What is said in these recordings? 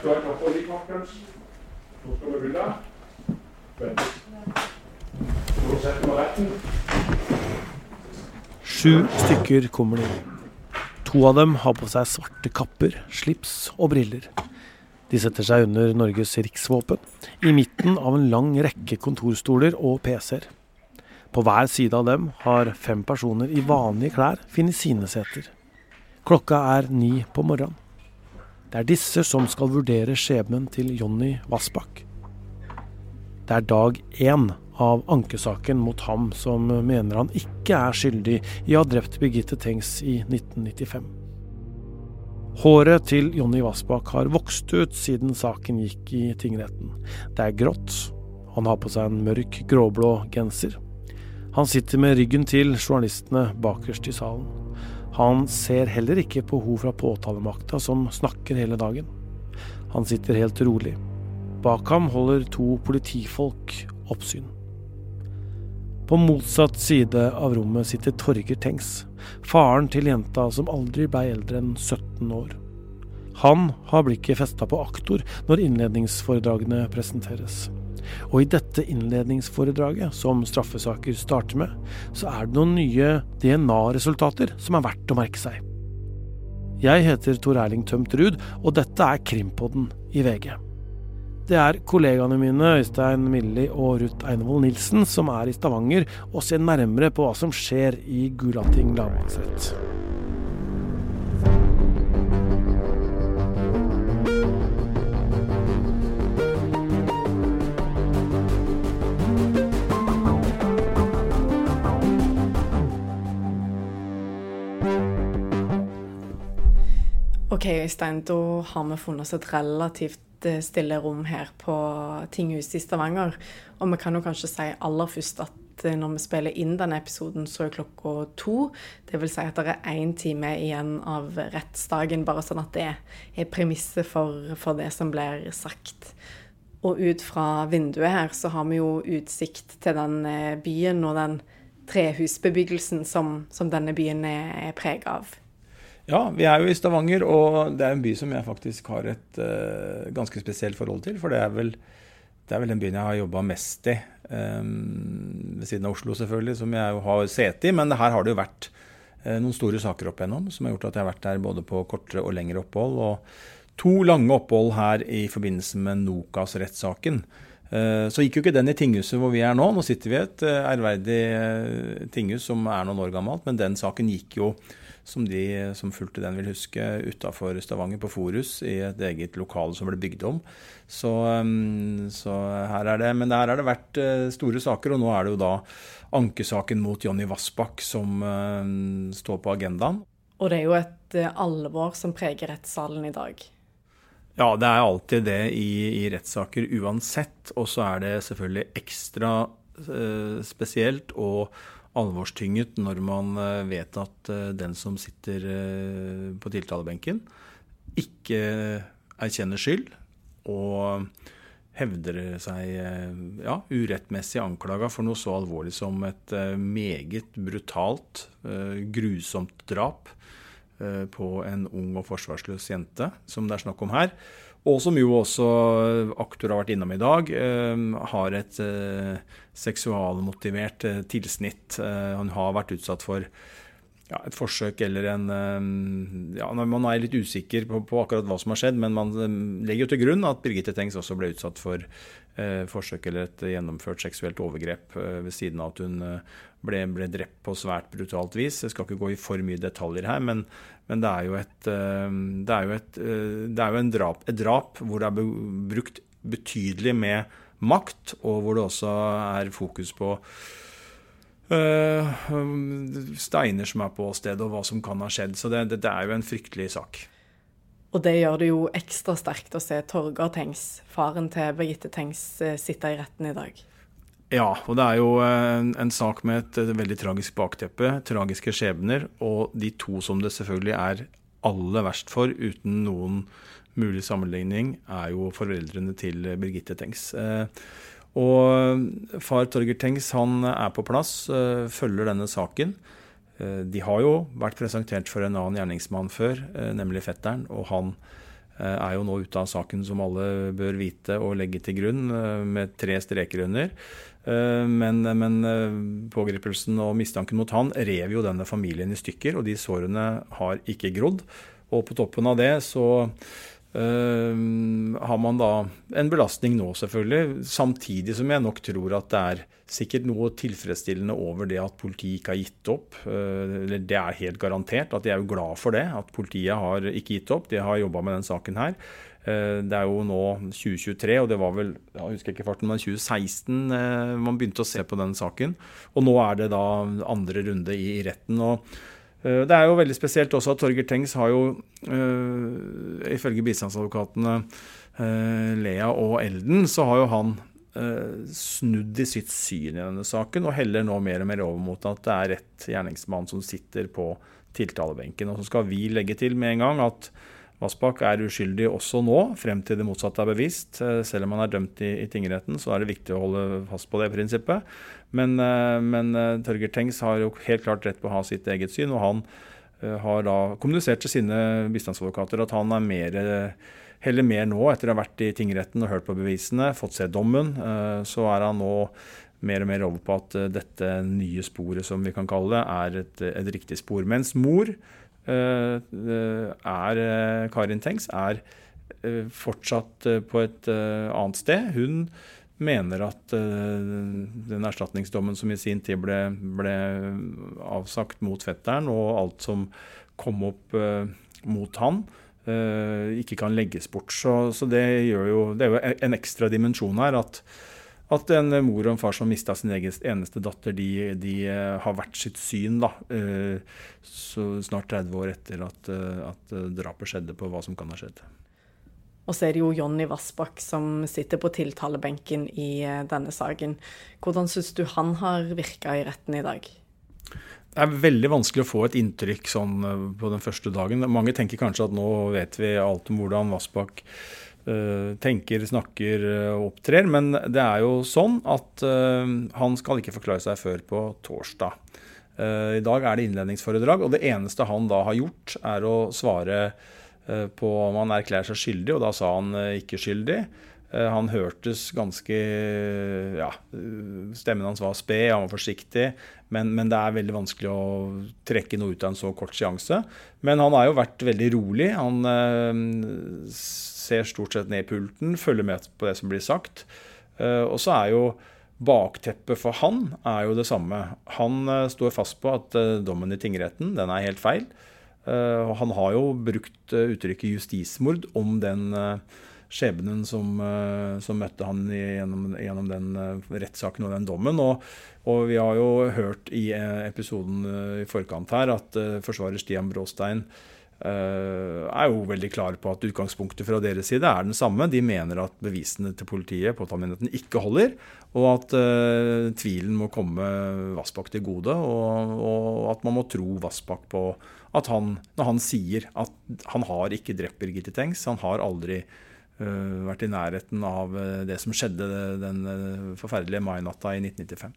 skal jeg ta på litt, Markens. Så skal vi begynne. Vent. Setter vi retten. Sju stykker kommer de. To av dem har på seg svarte kapper, slips og briller. De setter seg under Norges riksvåpen, i midten av en lang rekke kontorstoler og PC-er. På hver side av dem har fem personer i vanlige klær funnet sine seter. Klokka er ni på morgenen. Det er disse som skal vurdere skjebnen til Jonny Vassbakk. Det er dag én av ankesaken mot ham som mener han ikke er skyldig i å ha drept Birgitte Tengs i 1995. Håret til Jonny Vassbakk har vokst ut siden saken gikk i tingretten. Det er grått. Han har på seg en mørk gråblå genser. Han sitter med ryggen til journalistene bakerst i salen. Han ser heller ikke på hun fra påtalemakta som snakker hele dagen. Han sitter helt rolig. Bak ham holder to politifolk oppsyn. På motsatt side av rommet sitter Torger Tengs, faren til jenta som aldri ble eldre enn 17 år. Han har blikket festa på aktor når innledningsforedragene presenteres. Og i dette innledningsforedraget, som straffesaker starter med, så er det noen nye DNA-resultater som er verdt å merke seg. Jeg heter Tor Erling Tømt Ruud, og dette er Krimpodden i VG. Det er kollegaene mine Øystein Milli og Ruth Einevold Nilsen som er i Stavanger og ser nærmere på hva som skjer i Gulating lagmannsrett. Ok, Øystein, da har vi funnet oss et relativt eh, stille rom her på tinghuset i Stavanger. Og vi kan jo kanskje si aller først at eh, når vi spiller inn denne episoden, så er klokka to. Det vil si at det er én time igjen av rettsdagen, bare sånn at det er premisset for, for det som blir sagt. Og ut fra vinduet her så har vi jo utsikt til den eh, byen og den trehusbebyggelsen som, som denne byen er, er prega av. Ja, vi er jo i Stavanger, og det er en by som jeg faktisk har et uh, ganske spesielt forhold til. For det er vel, det er vel den byen jeg har jobba mest i. Um, ved siden av Oslo, selvfølgelig, som jeg jo har sete i. Men her har det jo vært uh, noen store saker opp igjennom som har gjort at jeg har vært der både på kortere og lengre opphold. Og to lange opphold her i forbindelse med Nokas-rettssaken. Uh, så gikk jo ikke den i tinghuset hvor vi er nå. Nå sitter vi i et ærverdig tinghus som er noen år gammelt, men den saken gikk jo som de som fulgte den, vil huske, utafor Stavanger, på Forus, i et eget lokale som ble bygd om. Så, um, så, her er det Men her har det vært eh, store saker, og nå er det jo da ankesaken mot Jonny Vassbakk som uh, står på agendaen. Og det er jo et eh, alvor som preger rettssalen i dag. Ja, det er alltid det i, i rettssaker uansett. Og så er det selvfølgelig ekstra eh, spesielt og alvorstynget når man eh, vet at eh, den som sitter eh, på tiltalebenken, ikke erkjenner skyld og hevder seg ja, urettmessig anklaga for noe så alvorlig som et meget brutalt, grusomt drap på en ung og forsvarsløs jente, som det er snakk om her. Og som jo også aktor har vært innom i dag, eh, har et eh, seksualmotivert eh, tilsnitt. Han har vært utsatt for ja, et forsøk eller en ja, Man er litt usikker på, på, akkurat hva som har skjedd, men man legger jo til grunn at Birgitte Tengs også ble utsatt for eh, forsøk eller et gjennomført seksuelt overgrep eh, ved siden av at hun eh, ble, ble, drept på svært brutalt vis. Jeg skal ikke gå i for mye detaljer her, men, men det er jo et, det er jo et, det er jo drap, et drap hvor det er brukt betydelig med makt, og hvor det også er fokus på steiner som er på stedet, og hva som kan ha skjedd. Så det, det, er jo en fryktelig sak. Og det gjør det jo ekstra sterkt å se Torgeir Tengs, faren til Birgitte Tengs, eh, sitte i retten i dag. Ja, og det er jo en, en sak med et, veldig tragisk bakteppe, tragiske skjebner, og de to som det selvfølgelig er aller verst for, uten noen mulig sammenligning, er jo foreldrene til Birgitte Tengs. Uh, og far Torgeir Tengs han er på plass, eh, følger denne saken. Eh, de har jo vært presentert for en annen gjerningsmann før, eh, nemlig fetteren. Og han er jo nå ute av saken som alle bør vite og legge til grunn, med tre streker under. Men, men, pågripelsen og mistanken mot han rev jo denne familien i stykker, og de sårene har ikke grodd. Og på toppen av det så Uh, har man da en belastning nå, selvfølgelig. Samtidig som jeg nok tror at det er sikkert noe tilfredsstillende over det at politiet ikke har gitt opp. Uh, det er helt garantert at de er jo glad for det, at politiet har ikke gitt opp. De har jobba med den saken her. Uh, det er jo nå 2023, og det var vel jeg husker ikke farten, men 2016 man begynte å se på den saken. Og nå er det da andre runde i, retten. og Eh, det er jo veldig spesielt også at Torger Tengs har jo, uh, ifølge bistandsadvokatene uh, Lea og Elden, så har jo han uh, snudd i sitt syn i denne saken, og heller nå mer og mer over mot at det er rett gjerningsmann som sitter på tiltalebenken. Og så skal vi legge til med en gang at Vassbakk er uskyldig også nå, frem til det motsatte er bevist. Selv om han er dømt i, i tingretten, så er det viktig å holde fast på det prinsippet. Men, eh, men Torgeir Tengs har jo helt klart rett på å ha sitt eget syn, og han eh, har da kommunisert til sine bistandsadvokater at han er mer, heller mer nå, etter å ha vært i tingretten og hørt på bevisene, fått se dommen, så er han nå mer og mer over på at dette nye sporet, som vi kan kalle det, er et, et riktig spor. Mens mor er Karin Tengs er fortsatt på et annet sted. Hun mener at den erstatningsdommen som i sin tid ble, ble, avsagt mot fetteren, og alt som kom opp mot han, ikke kan legges bort. Så, så det, jo, det, er jo en ekstra dimensjon her. at at en mor og en far som mista sin eneste datter, de, de har hvert sitt syn da, så snart 30 år etter at, at drapet skjedde, på hva som kan ha skjedd. Og så er det jo Jonny Vassbakk som sitter på tiltalebenken i eh, denne saken. Hvordan syns du han har virka i retten i dag? Det er veldig vanskelig å få et inntrykk sånn eh, på den første dagen. Mange tenker kanskje at nå vet vi alt om hvordan Vassbakk tenker, snakker og opptrer. Men det er jo sånn at uh, han skal ikke forklare seg før på torsdag. I dag er det innledningsforedrag, og det eneste han da har gjort, er å svare Eh, på om han erklærer seg skyldig, og da sa han eh, ikke skyldig. Eh, han hørtes ganske Ja, stemmen hans var sped, han var forsiktig. Men, men, det er veldig vanskelig å trekke noe ut av en så kort seanse. Men han har jo vært veldig rolig. Han øh, ser stort sett ned i pulten, følger med på det som blir sagt. Og så er jo bakteppet for han er jo det samme. Han står fast på at dommen i tingretten den er helt feil. og han har jo brukt uttrykket justismord om den uh, skjebnen som, som, møtte han gjennom, gjennom den rettssaken og den dommen. Og, og, vi har jo hørt i episoden i forkant her at forsvarer Stian Bråstein er jo veldig klar på at utgangspunktet fra deres side er den samme. De mener at bevisene til politiet påtalemyndigheten ikke holder, og at uh, tvilen må komme Vassbakk til gode, og, og, at man må tro Vassbakk på at han, når han sier at han har ikke drept Birgitte Tengs, han har aldri uh, vært i nærheten av uh, det som skjedde den uh, forferdelige mainatta i 1995.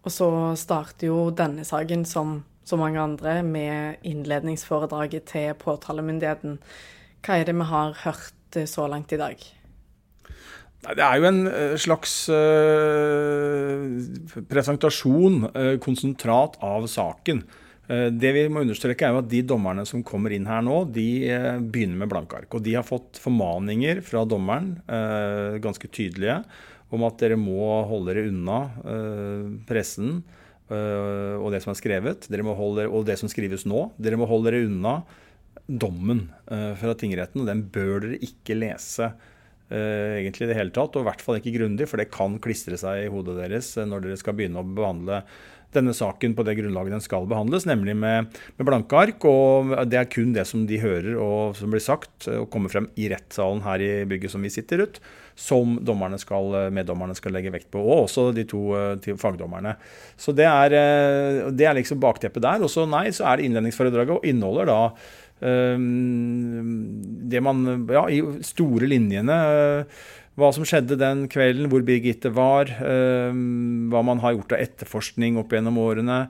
Og så starter jo denne saken, som så mange andre, med innledningsforedraget til påtalemyndigheten. Hva er det vi har hørt så langt i dag? Det er jo en slags presentasjon, konsentrat av saken. Eh, det vi må understreke er jo at De dommerne som kommer inn her nå, de eh, begynner med blanke ark. Og de har fått formaninger fra dommeren, eh, ganske tydelige, om at dere må holde dere unna pressen og det som er skrevet, holde, og det som skrives nå. Dere må holde dere unna dommen fra tingretten, og den bør dere ikke lese. egentlig i det hele tatt, og i hvert fall ikke grundig, for det kan klistre seg i hodet deres når dere skal begynne å behandle denne saken på det grunnlaget den skal behandles, nemlig med, med, blanke ark. Og det er kun det som de hører og som blir sagt og kommer frem i rettssalen her i bygget som vi sitter ut, som skal, meddommerne skal legge vekt på. Og også de to, to fagdommerne. Så det er, eh, det er liksom bakteppet der. Og så nei, så er det innledningsforedraget og inneholder da Um, det man Ja, i store linjene hva som skjedde den kvelden, hvor Birgitte var, hva man har gjort av etterforskning opp gjennom årene.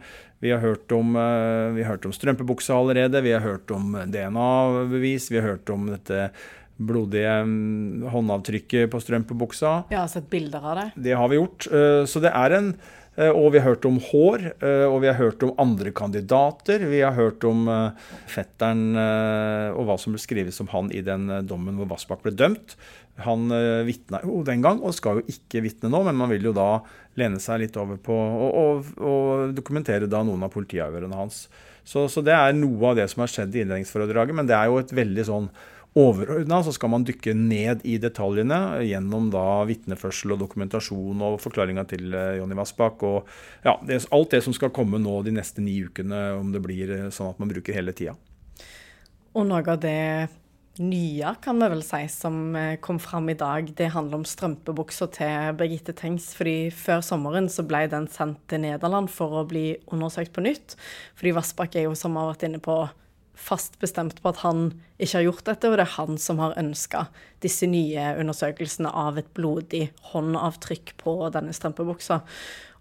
Vi har hørt om, vi har hørt om strømpebuksa allerede, vi har hørt om DNA-bevis, vi har hørt om dette blodige mm, håndavtrykket på strømpebuksa. Jeg har sett bilder av det. Det har vi gjort. Eh, så det er en eh, og vi har hørt om hår, eh, og vi har hørt om andre kandidater. Vi har hørt om fetteren og hva som ble skrevet som han i den dommen hvor Vassbakk ble dømt. Han vitna jo den gang, og skal jo ikke vitne nå, men man vil jo da lene seg litt over på å dokumentere da noen av politiavhørene hans. Så, så, det er noe av det som har skjedd i innledningsforedraget, men det er jo et veldig sånn Overordna så skal man dykke ned i detaljene gjennom da vitneførsel og dokumentasjon og forklaringa til eh, Jonny Vassbakk. Og ja, det, alt det som skal komme nå de neste ni ukene, om det blir eh, sånn at man bruker hele tida. Og noe av det nye, kan vi vel si, som eh, kom fram i dag, det handler om strømpebuksa til Birgitte Tengs. fordi Før sommeren så ble den sendt til Nederland for å bli undersøkt på nytt. Fordi Vassbakk er jo, som har vært inne på, fast bestemt på at han ikke har gjort dette, og det er han som har ønska disse nye undersøkelsene av et blodig håndavtrykk på denne strømpebuksa.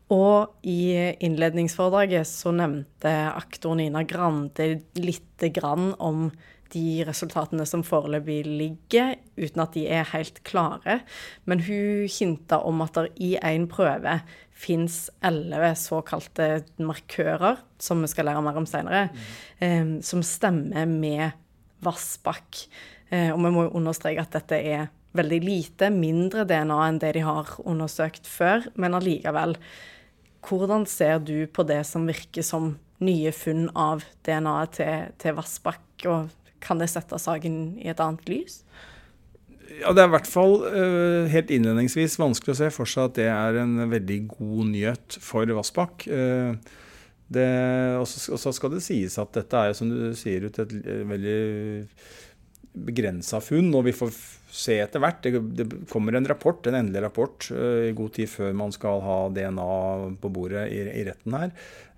Og i innledningsforedraget så nevnte aktor Nina Grande lite grann om de resultatene som foreløpig ligger, uten at de er helt klare. Men hun hinta om at det i en prøve fins elleve såkalte markører, som vi skal lære mer om senere, mm. eh, som stemmer med Vassbakk. Eh, og vi må jo understreke at dette er veldig lite, mindre DNA enn det de har undersøkt før, men allikevel. Hvordan ser du på det som virker som nye funn av DNA-et til, til Vassbakk, og kan det sette saken i et annet lys? Ja, Det er i hvert fall uh, helt innledningsvis vanskelig å se for seg at det er en veldig god nyhet for Vassbakk. Uh, og så skal det sies at dette er som du sier et veldig begrensa funn, og vi får se etter hvert. Det, det, kommer en rapport, en endelig rapport uh, i god tid før man skal ha DNA på bordet i, i retten her.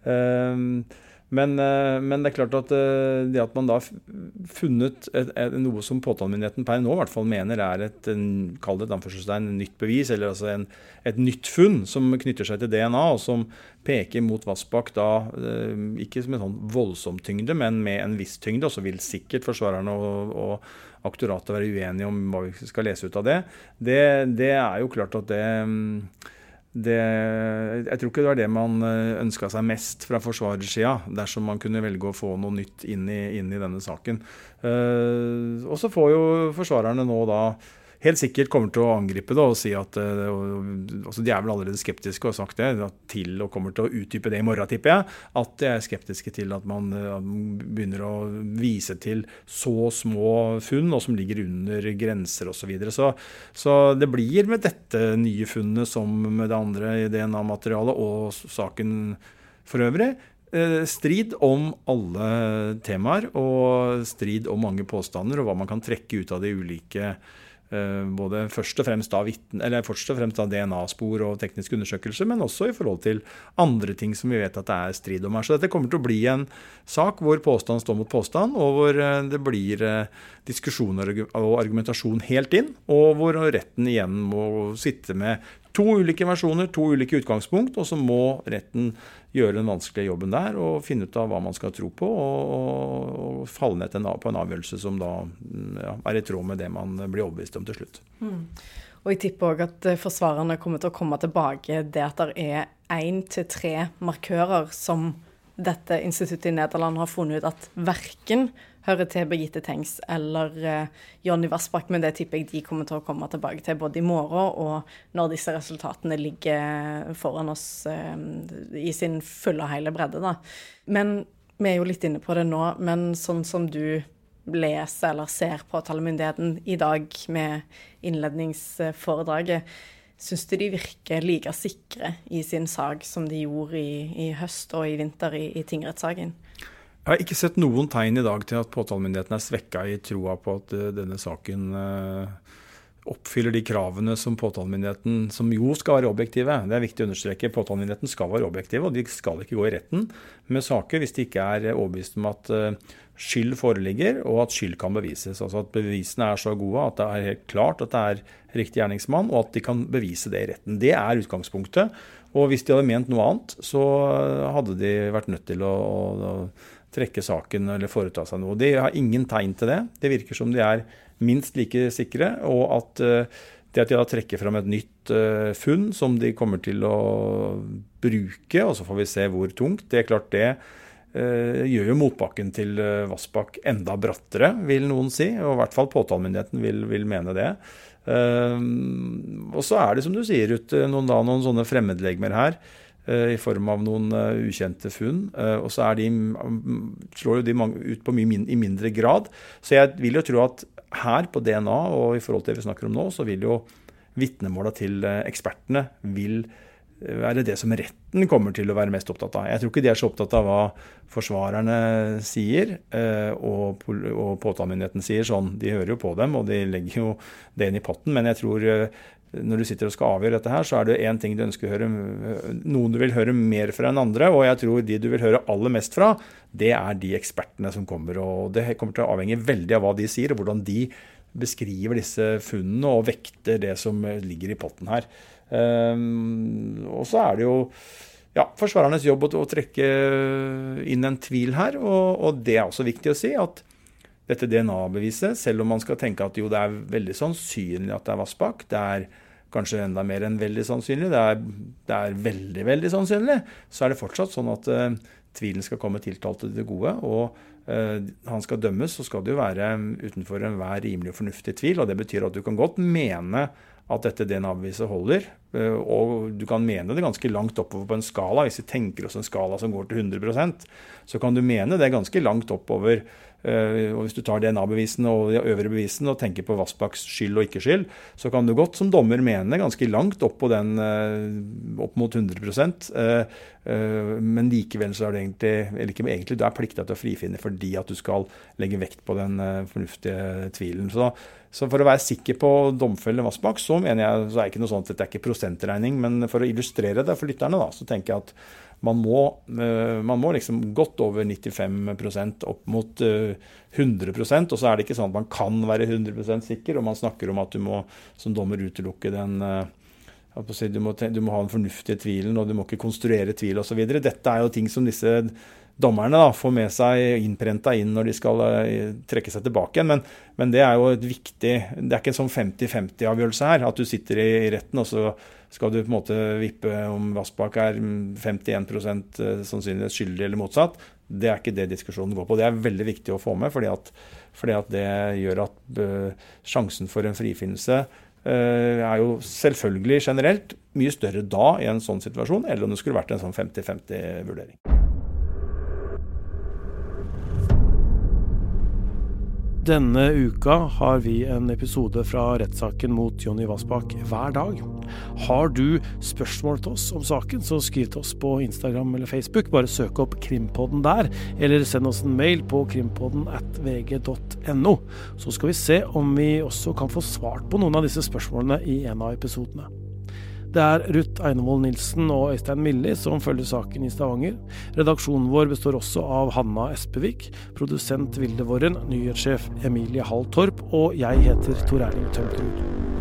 Uh, men, eh, men, det er klart at eh, det at man da har funnet et, et, noe som påtalemyndigheten per nå i hvert fall mener er et, kall det et nytt bevis, eller altså en, et nytt funn som knytter seg til DNA, og som peker mot Vassbakk da eh, ikke som en sånn voldsom tyngde, men med en viss tyngde. Og så vil sikkert forsvarerne og, og, aktoratet være uenige om hva vi skal lese ut av det. Det, det er jo klart at det det, jeg tror ikke det var det man eh, ønska seg mest fra forsvarersida, dersom man kunne velge å få noe nytt inn i, inn i denne saken. Uh, og så får jo forsvarerne nå da helt sikkert kommer til å angripe det og si at uh, altså De er vel allerede skeptiske og har sagt det til og kommer til å utdype det i morgen, tipper jeg. At de er skeptiske til at man uh, begynner å vise til så små funn, og som ligger under grenser osv. Så, videre. så Så det blir med dette nye funnet som med det andre DNA-materialet og saken for øvrig. Eh, strid om alle temaer og strid om mange påstander og hva man kan trekke ut av de ulike Eh, både først og fremst av, av DNA-spor og tekniske undersøkelser, men også i forhold til andre ting som vi vet at det er strid om her. Så dette kommer til å bli en sak hvor påstand står mot påstand, og hvor eh, det blir eh, diskusjoner og argumentasjon helt inn, og hvor retten igjen må sitte med to ulike versjoner, to ulike utgangspunkt, og så må retten gjøre den vanskelige jobben der og finne ut av hva man skal tro på, og, og falle ned på en avgjørelse som da ja, er i tråd med det man blir overbevist om til slutt. Mm. Og jeg tipper òg at eh, forsvarerne kommer til å komme tilbake det at det er én til tre markører som dette instituttet i Nederland har funnet ut at verken hører til Birgitte Tengs eller uh, Jonny Vassbakk, men det tipper jeg de kommer til å komme tilbake til både i morgen og når disse resultatene ligger foran oss uh, i sin fulle og hele bredde. Da. Men vi er jo litt inne på det nå, men sånn som du leser eller ser på tallemyndigheten i dag med innledningsforedraget, syns du de virker like sikre i sin sak som de gjorde i, i høst og i vinter i, i tingrettssaken? Jeg har ikke sett noen tegn i dag til at påtalemyndigheten er svekka i troa på at uh, denne saken uh, oppfyller de kravene som påtalemyndigheten, som jo skal være objektive. Det er viktig å understreke. Påtalemyndigheten skal være objektive, og de skal ikke gå i retten med saker hvis de ikke er overbevist om at skyld foreligger, og at skyld kan bevises. Altså at bevisene er så gode at det er helt klart at det er riktig gjerningsmann, og at de kan bevise det i retten. Det er utgangspunktet. Og hvis de hadde ment noe annet, så hadde de vært nødt til å, å trekke saken eller foreta seg noe. De har ingen tegn til det. Det virker som de er minst like sikre, og at uh, det at de da trekker fram et nytt uh, funn som de kommer til å bruke, og så får vi se hvor tungt, det er klart det uh, gjør jo motbakken til Vassbakk enda brattere, vil noen si. Og i hvert fall påtalemyndigheten vil, vil mene det. og så er det, som du sier, Ruth, noen, da, noen sånne fremmedlegemer her i form av noen ukjente funn. og så de, slår jo de ut på mye i mindre grad. Så jeg vil jo tro at her på DNA og i forhold til det vi snakker om nå, så vil jo vitnemåla til eh, ekspertene vil eh, være det som retten kommer til å være mest opptatt av. Jeg tror ikke de er så opptatt av hva forsvarerne sier eh, og, og påtalemyndigheten sier. sånn. De hører jo på dem, og de legger jo det inn i potten. Men jeg tror når du sitter og skal avgjøre dette her, så er det én ting du ønsker å høre Noen du vil høre mer fra enn andre, og jeg tror de du vil høre aller mest fra, det er de ekspertene som kommer. Og det kommer til å avhenge veldig av hva de sier, og hvordan de beskriver disse funnene og vekter det som ligger i potten her. Um, og så er det jo ja, forsvarernes jobb å, trekke inn en tvil her, og det er også viktig å si at dette DNA-beviset, selv om man skal tenke at jo, det er veldig sannsynlig at det er Vassbakk, det er kanskje enda mer enn veldig sannsynlig, det er, det er veldig, veldig sannsynlig, så er det fortsatt sånn at uh, tvilen skal komme tiltalte til det gode. og uh, han skal dømmes, så skal det jo være utenfor enhver rimelig og fornuftig tvil. og Det betyr at du kan godt mene at dette DNA-beviset holder. Uh, og du kan mene det ganske langt oppover på en skala. Hvis vi tenker oss en skala som går til 100% så kan du mene det ganske langt oppover Eh, og Hvis du tar DNA-bevisene og de øvrige bevisene og tenker på Vassbakks skyld og ikke skyld, så kan du godt som dommer mene ganske langt opp på den eh, opp mot 100 eh, men likevel så er du egentlig, eller ikke egentlig, du er plikta til å frifinne fordi at du skal legge vekt på den fornuftige tvilen. Så, så for å være sikker på å domfelle Vassbakk, så mener jeg så er det ikke noe sånt at det er ikke prosentregning, men for å illustrere det for lytterne, da, så tenker jeg at man må, eh, man må liksom godt over 95% opp mot 100 eh, og så er det ikke sånn at man kan være 100% sikker, og man snakker om at du må som dommer utelukke den eh, du må, du må, ha den fornuftige tvilen, og du må ikke konstruere tvil osv. Dette er jo ting som disse dommerne da, får med seg innprenta inn når de skal trekke seg tilbake igjen. Men, men, det er jo et viktig Det er ikke en sånn 50-50-avgjørelse her. At du sitter i retten og så skal du på en måte vippe om Vassbakk er 51 eh, sannsynligvis skyldig eller motsatt? Det er ikke det diskusjonen går på. Det er veldig viktig å få med, fordi at, fordi at det gjør at uh, sjansen for en frifinnelse er jo selvfølgelig generelt mye større da i en sånn situasjon, eller om det skulle vært en sånn 50-50-vurdering. Denne uka har vi en episode fra rettssaken mot Jonny Vassbakk hver dag. Har du spørsmål til oss om saken, så skriv til oss på Instagram eller Facebook. Bare søk opp Krimpodden der, eller send oss en mail på krimpodden at vg.no. Så skal vi se om vi også kan få svart på noen av disse spørsmålene i en av episodene. Det er Ruth Einevold Nilsen og Øystein Milli som følger saken i Stavanger. Redaksjonen vår består også av Hanna Espevik, produsent Vilde Worren, nyhetssjef Emilie Hall Torp, og jeg heter Tor Erling Tømterud.